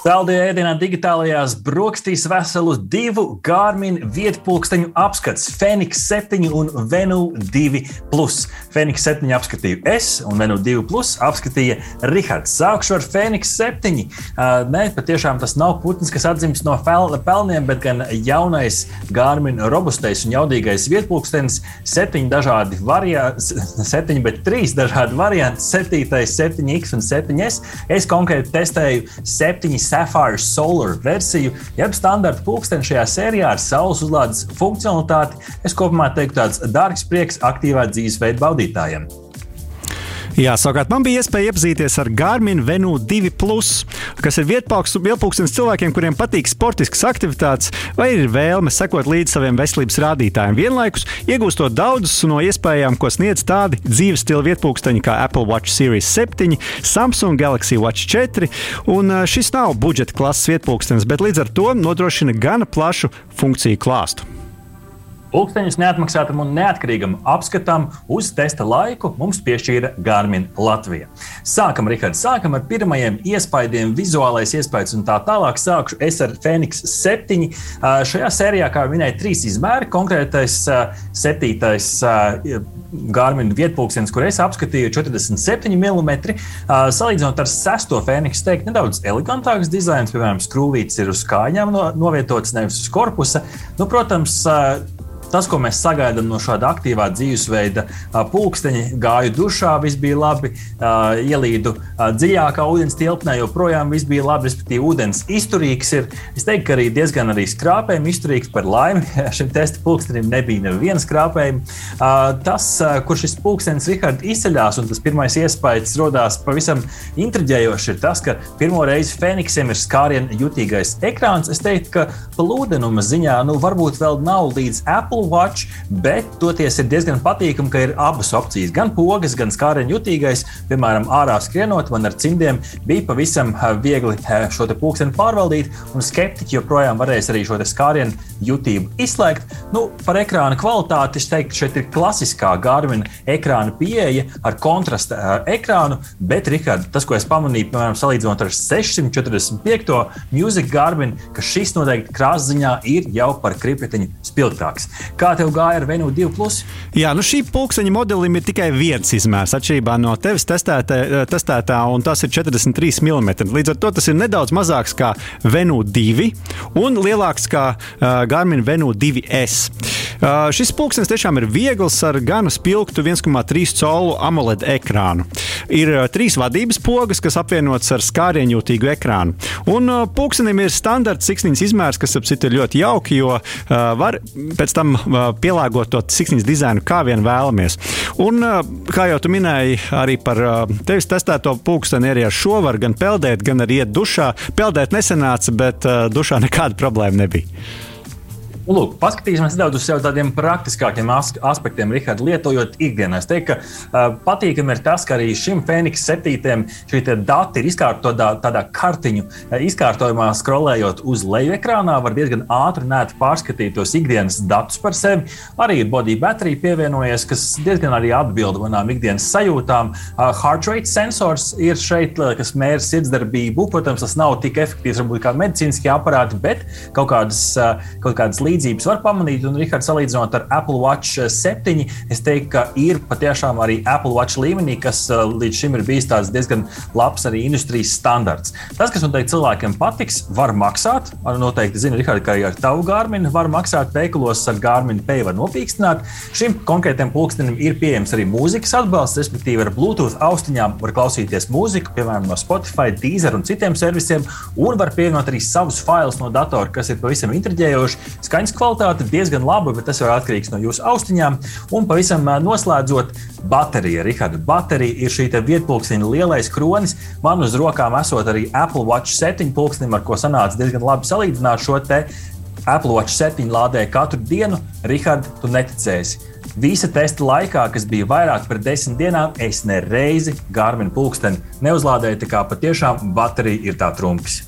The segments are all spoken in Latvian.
Saldējā ēdienā digitālajās brokastīs veselu divu Garmin vietpunkteņu apskats - Fenix 7 un Venu 2. Fenix 7 apskatīju es, un Venu 2 apskatīja Rihards. Sākšu ar Fenix 7. Uh, nē, patiešām tas nav putns, kas atzīst no pelniem, bet gan jaunais Garmin robustais un jaudīgais vietpunktenis. Septiņi dažādi varianti, septiņi, bet trīs dažādi varianti - 7, 7X un 7S. Es konkrēti testēju 7. Sapphire Solar versiju, jeb standarta pulksteni šajā sērijā ar saules uzlādes funkcionalitāti. Es kopumā teiktu, tāds dārgs prieks aktīvā dzīvesveida baudītājiem. Jā, savukārt man bija iespēja iepazīties ar Garmin Venu 2, kas ir vietpūkstens cilvēkiem, kuriem patīk sportiskas aktivitātes vai ir vēlme sekot līdzi saviem veselības rādītājiem. Vienlaikus iegūstot daudzus no iespējām, ko sniedz tādi dzīves stila vietpūksteņi kā Apple Watch Series 7, Samsung Galaxy Watch 4. Un šis nav budžeta klases vietpūkstenis, bet līdz ar to nodrošina gana plašu funkciju klāstu. Pūksteņus neatmaksātam un neatkarīgam apskatam uz testa laiku mums piešķīra Garmin Latvija. Sākam, Rihards, sākam ar pirmajiem iespaidiem, vizuālais iespējas un tā tālāk. Sākšu es ar Fenix 7. Šajā sērijā, kā minēja, trīs izmēri. Konkrētais septītais Garmin vietpunkts, kur es apskatīju 47 mm. Salīdzinot ar sesto Fenix, teikt, nedaudz elegantāks dizains, piemēram, skrūvītes ir uz kājām novietotas, nevis uz korpusa. Nu, protams, tas, ko mēs sagaidām no šāda aktīvā dzīvesveida pulksteņa, gāju dušā, viss bija labi, ielīdu dziļākā ūdens tilpnē, joprojām viss bija labi, respektīvi, ūdens izturīgs ir. Es teiktu, ka arī diezgan arī skrāpējumi izturīgs par laimi. Šim testa pulkstenim nebija neviena skrāpējuma. Tas, kur šis pulkstenis Rihards izceļās, un tas pirmais iespējas rodās pavisam intriģējoši, ir tas, ka pirmo reizi Feniksam ir skārienu jutīgais ekrāns. Es teiktu, ka plūdenuma ziņā nu, varbūt vēl nav līdz Apple Apple Watch, bet toties ir diezgan patīkami, ka ir abas opcijas. Gan pogas, gan skārienu jutīgais. Piemēram, ārā skrienot, man ar cimdiem bija pavisam viegli šo pulksteni pārvaldīt, un skeptiķi joprojām varēs arī šo skārienu jutību izslēgt. Nu, par ekrāna kvalitāti es teiktu, šeit ir klasiskā Garmin ekrāna pieeja ar kontrasta ekrānu, bet, Rihard, tas, ko es pamanīju, piemēram, salīdzinot ar 645. Music Garmin, ka šis noteikti krāsziņā ir jau par kripietiņu spilgtāks. Kā tev gāja ar Venu 2? Jā, nu šī pulksteņa modelim ir tikai viens izmērs atšķirībā no tevis testētā, eh, testētā, un tas ir 43 mm. Līdz ar to tas ir nedaudz mazāks kā Venu 2 un lielāks kā uh, Garmin Venu 2S. Uh, šis pulkstenis tiešām ir viegls ar gana spilgtu 1,3 colu AMOLED ekrānu. Ir trīs vadības pogas, kas apvienotas ar skārienjūtīgu ekrānu. Un uh, pulkstenim ir standarts siksniņas izmērs, kas ap citu ir ļoti jauki, jo uh, var pēc tam pielāgot to siksniņas dizainu, kā vien vēlamies. Un, kā jau tu minēji, arī par tevis testēto pulksteni arī ar šo var gan peldēt, gan arī iet dušā. Peldēt nesenāca, bet dušā nekāda problēma nebija. Un, lūk, paskatīsimies nedaudz uz tādiem praktiskākiem as aspektiem, Rihard, lietojot ikdienā. Es teiktu, ka uh, patīkami ir tas, ka arī šim Fēniks septītiem šie dati ir izkārtotā tādā kartiņu izkārtojumā, skrolējot uz leju ekrānā, var diezgan ātri un ērti pārskatīt tos ikdienas datus par sevi. Arī ir body baterija pievienojies, kas diezgan arī atbild manām ikdienas sajūtām. Uh, heart rate sensors ir šeit, kas mēra sirdsdarbību. Protams, tas nav tik efektīvs varbūt kā medicīniskie aparāti, bet kaut kādas, kaut kādas līdzekļas līdzības var pamanīt. Un, Rihards, salīdzinot ar Apple Watch 7, es teiktu, ka ir patiešām arī Apple Watch līmenī, kas uh, līdz šim ir bijis diezgan labs arī industrijas standarts. Tas, kas noteikti cilvēkiem patiks, var maksāt. Noteikti zinu, Rihards, ka arī ar tavu Garmin var maksāt veikalos ar Garmin Pay var nopīkstināt. Šim konkrētam pulkstenim ir pieejams arī mūzikas atbalsts, respektīvi ar Bluetooth austiņām var klausīties mūziku, piemēram, no Spotify, Deezer un citiem servisiem, un var pievienot arī savus failus no datora, kas ir pavisam intriģējoši. Skaņas kvalitāte diezgan laba, bet tas jau atkarīgs no jūsu austiņām. Un pavisam noslēdzot, baterija. Rihards, baterija ir šī vietpunktiņa lielais kronis. Man uz rokām esot arī Apple Watch 7 pulkstenim, ar ko sanāca diezgan labi salīdzināt šo te. Apple Watch 7 lādēja katru dienu, Rihards, tu neticēsi. Visa testa laikā, kas bija vairāk par desmit dienām, es nereizi Gārminu pulksteni neuzlādēju. Tā kā patiešām baterija ir tā trumpis.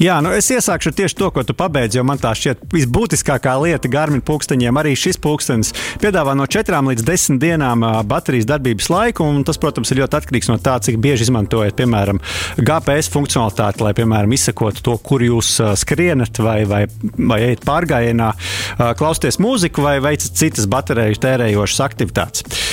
Jā, nu es iesākšu ar tieši to, ko tu pabeidzi, jo man tā šķiet visbūtiskākā lieta Garmin pulksteņiem. Arī šis pulkstenis piedāvā no 4 līdz 10 dienām baterijas darbības laiku, un tas, protams, ir ļoti atkarīgs no tā, cik bieži izmantojat, piemēram, GPS funkcionalitāti, lai, piemēram, izsakotu to, kur jūs skrienat vai, vai, vai ejat pārgājienā, klausties mūziku vai veicat citas bateriju tērējošas aktivitātes.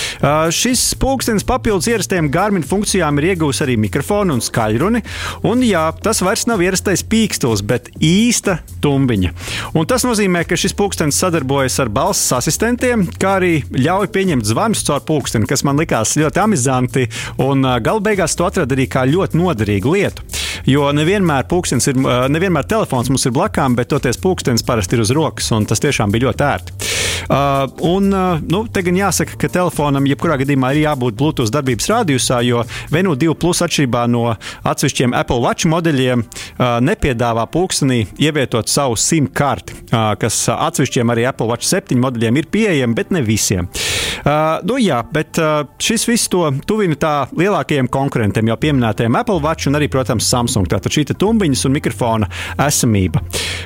Šis pulkstenis papildus ierastiem Garmin funkcijām ir iegūs arī mikrofonu un skaļruni, un jā, tas vairs nav ierastais pīkstils, bet īsta tumbiņa. Un tas nozīmē, ka šis pulkstenis sadarbojas ar balss asistentiem, kā arī ļauj pieņemt zvanus caur pulksteni, kas man likās ļoti amizanti, un galu beigās to atradu arī kā ļoti noderīgu lietu. Jo nevienmēr, ir, nevienmēr telefons mums ir blakām, bet toties pulkstenis parasti ir uz rokas, un tas tiešām bija ļoti ērti. Uh, un, uh, nu, te gan jāsaka, ka telefonam jebkurā gadījumā ir jābūt Bluetooth darbības radiusā, jo Venu 2 Plus atšķirībā no atsevišķiem Apple Watch modeļiem uh, nepiedāvā pulkstenī ievietot savu SIM karti, uh, kas atsevišķiem arī Apple Watch 7 modeļiem ir pieejama, bet ne visiem. Uh, nu, jā, bet uh, šis viss to tuvina tā lielākajiem konkurentiem, jau pieminētajiem Apple Watch un arī, protams, Samsung. Tātad šī tumbiņas un mikrofona esamība.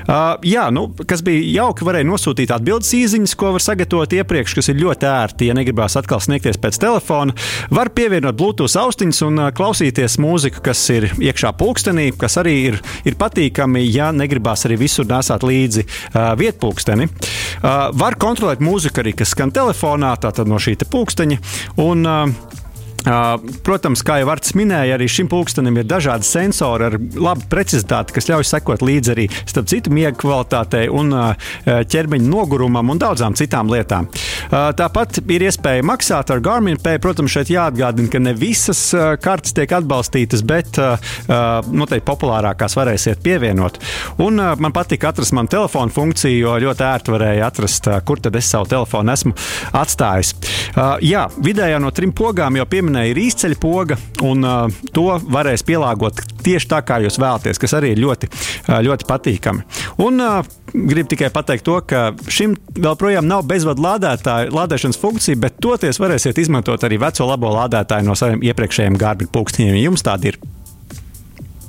Uh, jā, nu, kas bija jauki, varēja nosūtīt atbildes īsiņas, ko var sagatavot iepriekš, kas ir ļoti ērti. Ja negribās atkal sniegties pēc telefona, var pievienot Bluetooth austiņas un uh, klausīties mūziku, kas ir iekšā pulkstenī, kas arī ir, ir patīkami, ja negribās arī visur nesāt līdzi uh, vietpulksteni. Uh, var kontrolēt mūziku arī, kas skan telefonā. Tātad no šī pulksteņa. Un, uh, Protams, kā jau Vārts minēja, arī šim pulkstenim ir dažādi sensori ar labu precizitāti, kas ļauj sekot līdzi arī starp citu miega kvalitātei un ķermeņa nogurumam un daudzām citām lietām. Tāpat ir iespēja maksāt ar Garmin Pay. Protams, šeit jāatgādina, ka ne visas kartes tiek atbalstītas, bet noteikti populārākās varēsiet pievienot. Un man patīk atrast manu telefonu funkciju, jo ļoti ērti varēja atrast, kur tad es savu telefonu esmu atstājis. Jā, vidējā no trim pogām jau pieminēju galvenā ir izceļ poga, un to varēs pielāgot tieši tā, kā jūs vēlaties, kas arī ir ļoti, ļoti patīkami. Un, uh, Gribu tikai pateikt to, ka šim vēl projām nav bezvadu lādētāja, lādēšanas funkcija, bet toties varēsiet izmantot arī veco labo lādētāju no saviem iepriekšējiem gārbiņu pulksteņiem, ja jums tādi ir.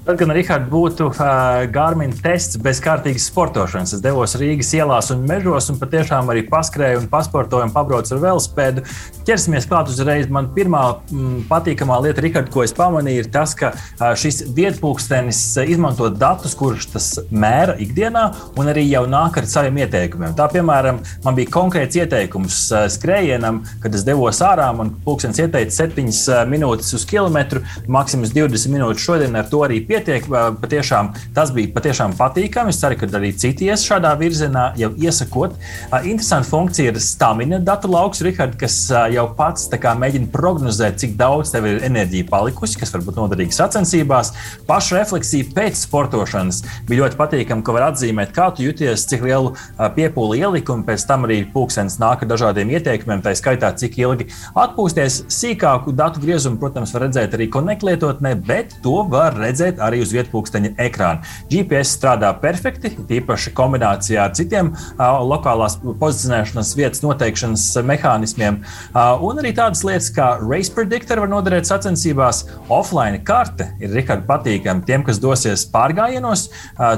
Tad, kad Rihards būtu uh, Garmin tests bez kārtīgas sportošanas, es devos Rīgas ielās un mežos un patiešām arī paskrēju un pasportoju un pabraucu ar velospēdu. Ķersimies klāt uzreiz. Man pirmā m, mm, patīkamā lieta, Rihard, ko es pamanīju, ir tas, ka uh, šis vietpūkstenis izmanto datus, kurus tas mēra ikdienā, un arī jau nāk ar saviem ieteikumiem. Tā, piemēram, man bija konkrēts ieteikums uh, skrējienam, kad es devos ārā, man pulkstenis ieteica 7 minūtes uz kilometru, maksimums 20 minūtes šodien ar to arī pieņemt pietiek. Patiešām, tas bija patiešām patīkami. Es ceru, ka arī citi ies šādā virzienā, jau iesakot. Interesanta funkcija ir stamina datu lauks, Rihard, kas jau pats mēģina prognozēt, cik daudz tev ir enerģija palikusi, kas var būt noderīga sacensībās. Pašrefleksija pēc sportošanas bija ļoti patīkami, ka var atzīmēt, kā tu jūties, cik lielu piepūli ielikumu, pēc tam arī pulkstenis nāk ar dažādiem ieteikumiem, tā skaitā, cik ilgi atpūsties. Sīkāku datu griezumu, protams, var redzēt arī koneklietotnē, bet to var redzēt arī uz vietpunkteņa ekrāna. GPS strādā perfekti, tīpaši kombinācijā ar citiem lokālās pozicionēšanas vietas noteikšanas mehānismiem. Un arī tādas lietas kā Race Predictor var noderēt sacensībās. Offline karte ir Rikārda patīkama tiem, kas dosies pārgājienos.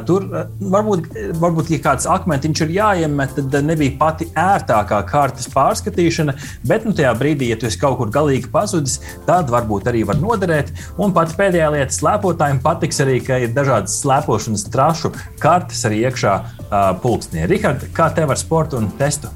Tur varbūt, varbūt, ja kāds akmentiņš ir jāiemet, tad nebija pati ērtākā kartes pārskatīšana, bet nu, tajā brīdī, ja tu esi kaut kur galīgi pazudis, tad varbūt arī var noderēt. Un pat pēdējā lieta slēpotājiem pat patiks arī, ka ir dažādas slēpošanas trašu kartes arī iekšā uh, pulkstenī. Rihard, kā tev ar sportu un testu?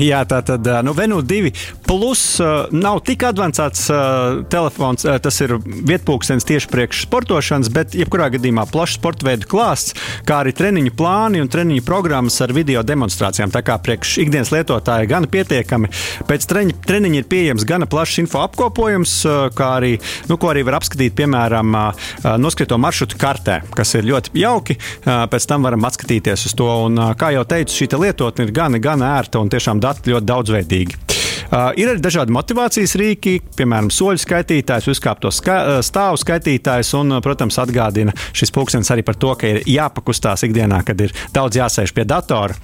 Jā, tā tad nu, Venu 2 plus uh, nav tik avansēts uh, telefons. Uh, tas ir vietpūkstens tieši priekš sportošanas, bet jebkurā gadījumā plašs sporta veidu klāsts, kā arī treniņu plāni un treniņu programmas ar video demonstrācijām. Tā kā priekš ikdienas lietotāja gan pietiekami. Pēc treni, treniņa ir pieejams gana plašs info apkopojums, kā arī, nu, ko arī var apskatīt, piemēram, uh, noskaito maršrutu kartē, kas ir ļoti jauki. Pēc tam varam atskatīties uz to. Un, kā jau teicu, šī lietotne ir gan, gan ērta un tiešām dati ļoti daudzveidīgi. Uh, ir arī dažādi motivācijas rīki, piemēram, soļu skaitītājs, uzkāpto ska stāvu skaitītājs, un, protams, atgādina šis pulkstenis arī par to, ka ir jāpakustās ikdienā, kad ir daudz jāsēž pie datora.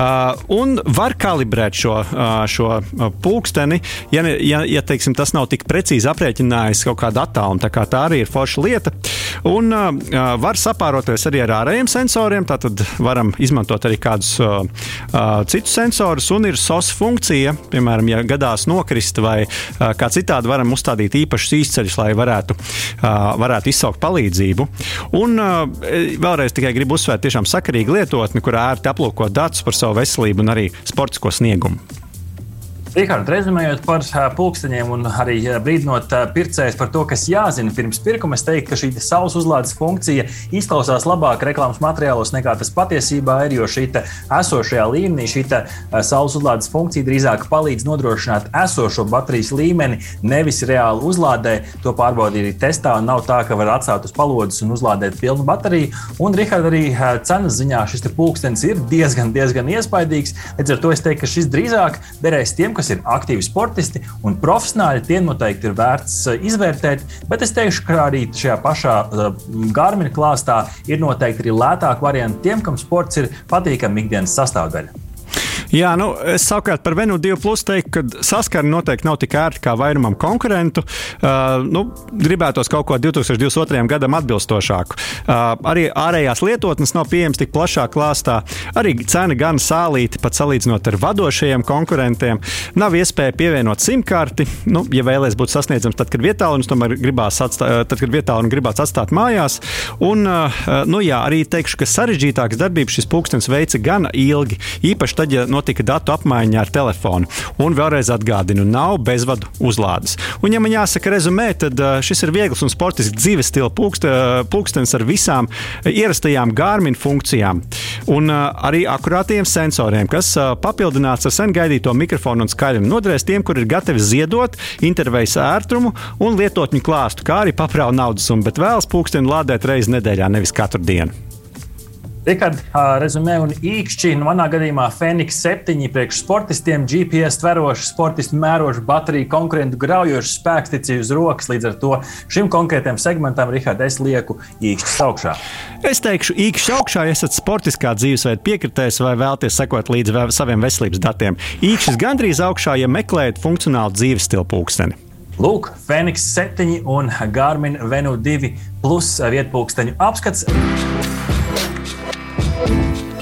Uh, un var kalibrēt šo, uh, šo pulksteni, ja, ja, ja teiksim, tas nav tik precīzi aprēķinājis kaut kādu attālumu. Tā, kā tā arī ir forša lieta. Un uh, var sapāroties arī ar ārējiem sensoriem. Tātad varam izmantot arī kādus uh, uh, citus sensorus. Un ir SOS funkcija, piemēram, ja gadās nokrist vai kā citādi varam uzstādīt īpašus īsceļus, lai varētu, varētu izsaukt palīdzību. Un uh, vēlreiz tikai gribu uzsvērt tiešām sakarīgu lietotni, kurā ērti aplūkot datus par savu veselību un arī sportisko sniegumu. Rikārd, rezumējot par pulksteņiem un arī brīdinot pircējus par to, kas jāzina pirms pirkuma, es teiktu, ka šī saules uzlādes funkcija izklausās labāk reklāmas materiālos nekā tas patiesībā ir. Jo šī esošajā līmenī, šī saules uzlādes funkcija drīzāk palīdz nodrošināt esošo baterijas līmeni, nevis reāli uzlādē. To pārbaudīja arī testā. Nav tā, ka var atstāt uz palodzes un uzlādēt pilnu bateriju. Un, Rikārd, arī cenas ziņā šis pulkstenis ir diezgan, diezgan iespaidīgs. Līdz ar to es teiktu, ka šis drīzāk derēs tiem, kas ir aktīvi sportisti un profesionāļi, tie noteikti ir vērts eh, izvērtēt. Bet es teikšu, ka arī šajā pašā eh, Gārmina klāstā ir noteikti arī lētāki varianti tiem, kam sports ir patīkama ikdienas sastāvdaļa. Jā, nu, es savukārt par Venu 2 plus teiktu, ka saskarne noteikti nav tik ērta kā vairumam konkurentu. Uh, nu, gribētos kaut ko 2022. gadam atbilstošāku. Uh, arī ārējās lietotnes nav pieejamas tik plašā klāstā. Arī cena gan sālīta, pat salīdzinot ar vadošajiem konkurentiem. Nav iespēja pievienot simkarti. Nu, ja vēlēs būt sasniedzams, tad, kad vietālunis tomēr gribās atstāt, tad, kad vietālunis gribās atstāt mājās. Un, uh, nu, jā, arī teikšu, ka sarežģītākas darbības šis pulkstenis veica gan ilgi. Īpaši tad, ja notika datu apmaiņa ar telefonu. Un vēlreiz atgādinu, nav bezvadu uzlādes. Un, ja man jāsaka rezumē, tad šis ir viegls un sportisks dzīves stila pulkstenis ar visām ierastajām Gārmina funkcijām. Un arī akurātiem sensoriem, kas papildināts ar sen gaidīto mikrofonu un skaļumu, noderēs tiem, kur ir gatavi ziedot interveijas ērtumu un lietotņu klāstu, kā arī paprāvu naudas summu, bet vēlas pulksteni lādēt reizi nedēļā, nevis katru dienu. Rikārd, rezumē un īkšķi, nu, manā gadījumā Fēniks 7 priekš sportistiem, GPS tveroši, sportisti mēroši, bateriju konkurentu graujoši, spēkstici uz rokas. Līdz ar to šim konkrētajam segmentam, Rikārd, es lieku īkšķis augšā. Es teikšu, īkšķis augšā, ja esat sportiskā dzīvesveida piekritējs vai vēlaties sekot līdzi saviem veselības datiem. Īkšķis gandrīz augšā, ja meklējat funkcionālu dzīves stilu pulksteni. Lūk, Fēniks 7 un Garmin Venu 2 plus vietpulksteņu apskats.